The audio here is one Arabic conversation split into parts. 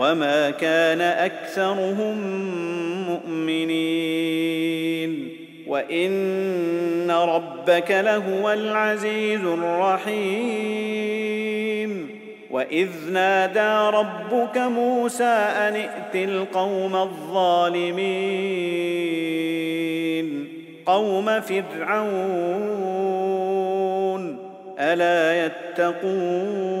وما كان اكثرهم مؤمنين وان ربك لهو العزيز الرحيم واذ نادى ربك موسى ان ائت القوم الظالمين قوم فرعون الا يتقون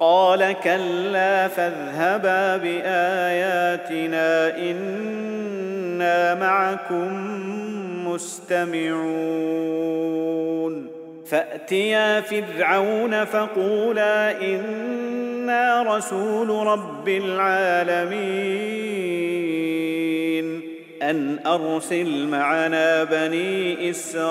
قال كلا فاذهبا بآياتنا إنا معكم مستمعون. فأتيا فرعون فقولا إنا رسول رب العالمين. أن أرسل معنا بني إسرائيل.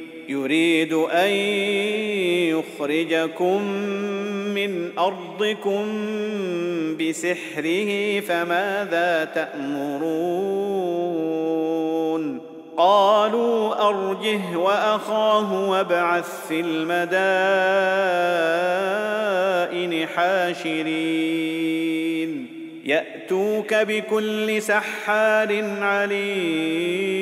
يريد أن يخرجكم من أرضكم بسحره فماذا تأمرون؟ قالوا أرجه وأخاه وابعث في المدائن حاشرين. يأتوك بكل سحار عليم.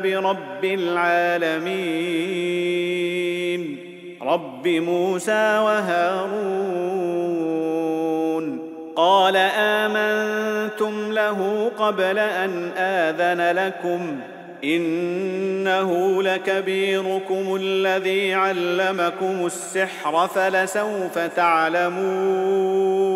برب العالمين. رب موسى وهارون. قال امنتم له قبل ان اذن لكم؟ انه لكبيركم الذي علمكم السحر فلسوف تعلمون.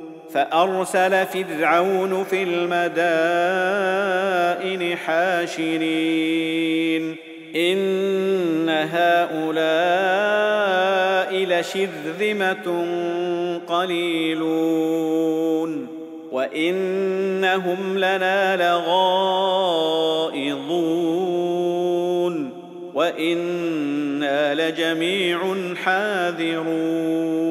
فأرسل فرعون في المدائن حاشرين. إن هؤلاء لشرذمه قليلون. وإنهم لنا لغائظون. وإنا لجميع حاذرون.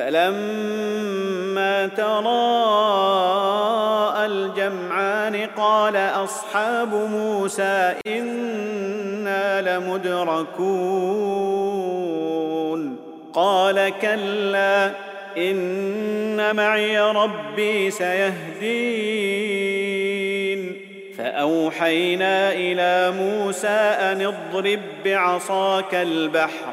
فلما تراءى الجمعان قال أصحاب موسى إنا لمدركون. قال كلا إن معي ربي سيهدين. فأوحينا إلى موسى أن اضرب بعصاك البحر.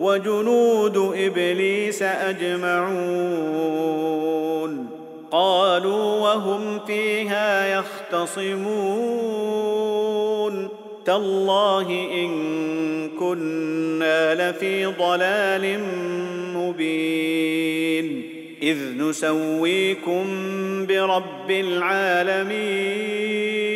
وجنود إبليس أجمعون. قالوا وهم فيها يختصمون. تالله إن كنا لفي ضلال مبين. إذ نسويكم برب العالمين.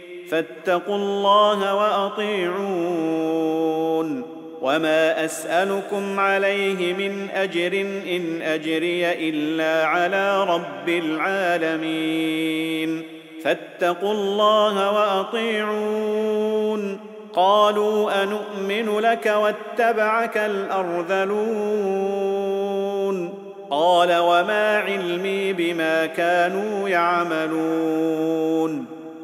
فاتقوا الله وأطيعون. وما أسألكم عليه من أجر إن أجري إلا على رب العالمين. فاتقوا الله وأطيعون. قالوا انومن لك واتبعك الأرذلون. قال وما علمي بما كانوا يعملون.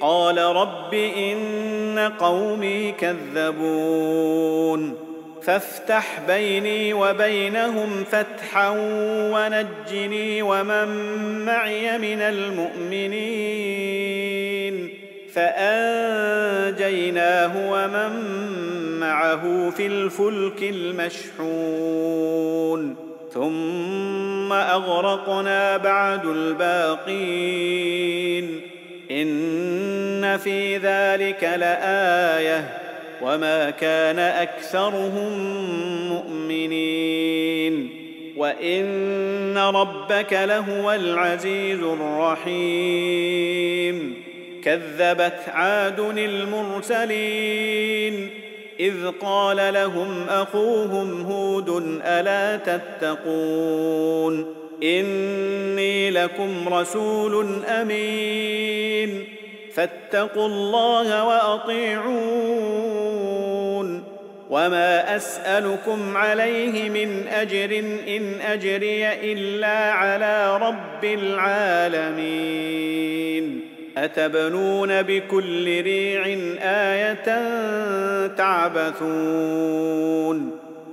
قال رب إن قومي كذبون فافتح بيني وبينهم فتحا ونجني ومن معي من المؤمنين فأنجيناه ومن معه في الفلك المشحون ثم أغرقنا بعد الباقين إن في ذلك لآية وما كان أكثرهم مؤمنين وإن ربك لهو العزيز الرحيم كذبت عاد المرسلين إذ قال لهم أخوهم هود ألا تتقون إني لكم رسول أمين. فاتقوا الله وأطيعون. وما أسألكم عليه من أجر إن أجري إلا على رب العالمين. أتبنون بكل ريع آية تعبثون.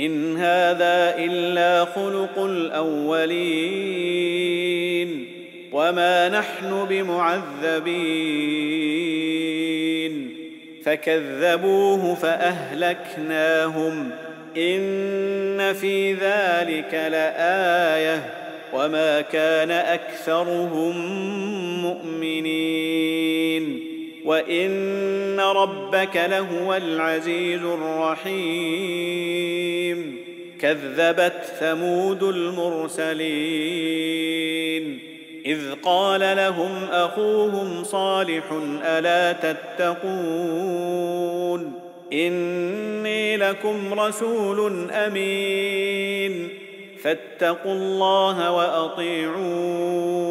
إن هذا إلا خلق الأولين وما نحن بمعذبين فكذبوه فأهلكناهم إن في ذلك لآية وما كان أكثرهم مؤمنين وان ربك لهو العزيز الرحيم كذبت ثمود المرسلين اذ قال لهم اخوهم صالح الا تتقون اني لكم رسول امين فاتقوا الله واطيعون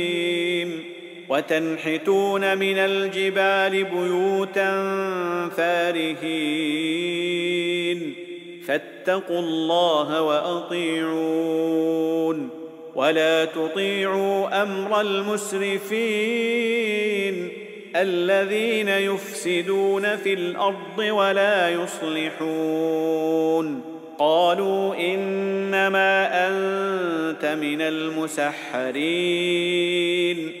وتنحتون من الجبال بيوتا فارهين. فاتقوا الله وأطيعون. ولا تطيعوا أمر المسرفين. الذين يفسدون في الأرض ولا يصلحون. قالوا إنما أنت من المسحرين.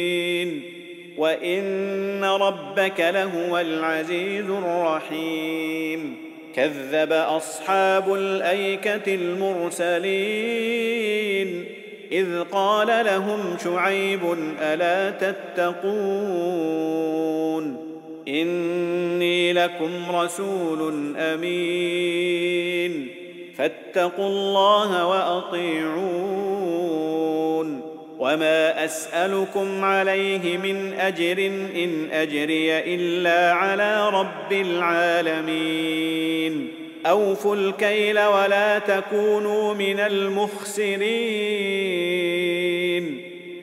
وان ربك لهو العزيز الرحيم كذب اصحاب الايكه المرسلين اذ قال لهم شعيب الا تتقون اني لكم رسول امين فاتقوا الله واطيعون وما اسالكم عليه من اجر ان اجري الا على رب العالمين اوفوا الكيل ولا تكونوا من المخسرين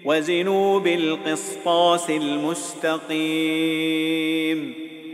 وزنوا بالقسطاس المستقيم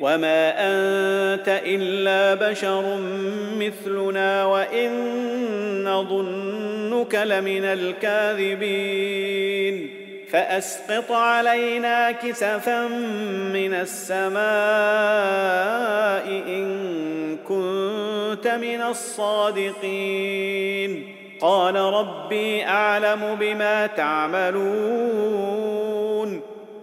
وما انت الا بشر مثلنا وان نظنك لمن الكاذبين فاسقط علينا كسفا من السماء ان كنت من الصادقين قال ربي اعلم بما تعملون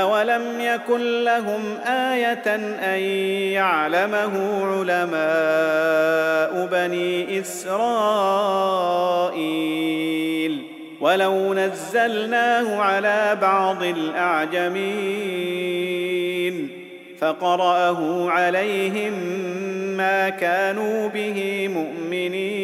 اولم يكن لهم إيه ان يعلمه علماء بني اسرائيل ولو نزلناه على بعض الاعجمين فقراه عليهم ما كانوا به مؤمنين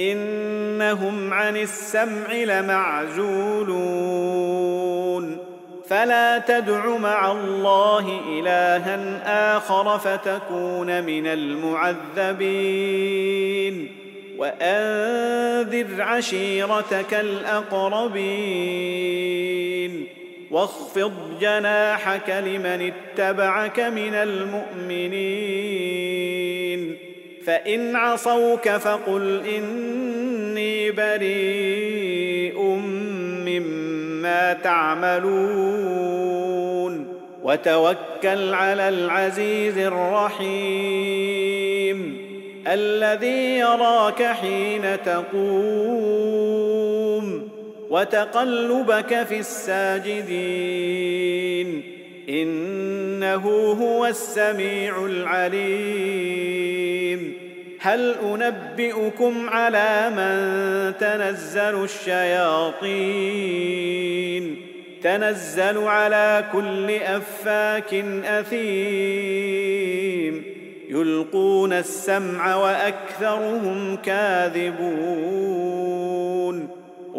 إنهم عن السمع لمعزولون. فلا تدع مع الله إلها آخر فتكون من المعذبين. وأنذر عشيرتك الأقربين. واخفض جناحك لمن اتبعك من المؤمنين. فإن عصوك فقل إني بريء مما تعملون وتوكل على العزيز الرحيم الذي يراك حين تقوم وتقلبك في الساجدين إنه هو السميع العليم. هل أنبئكم على من تنزل الشياطين؟ تنزل على كل أفاك أثيم. يلقون السمع وأكثرهم كاذبون.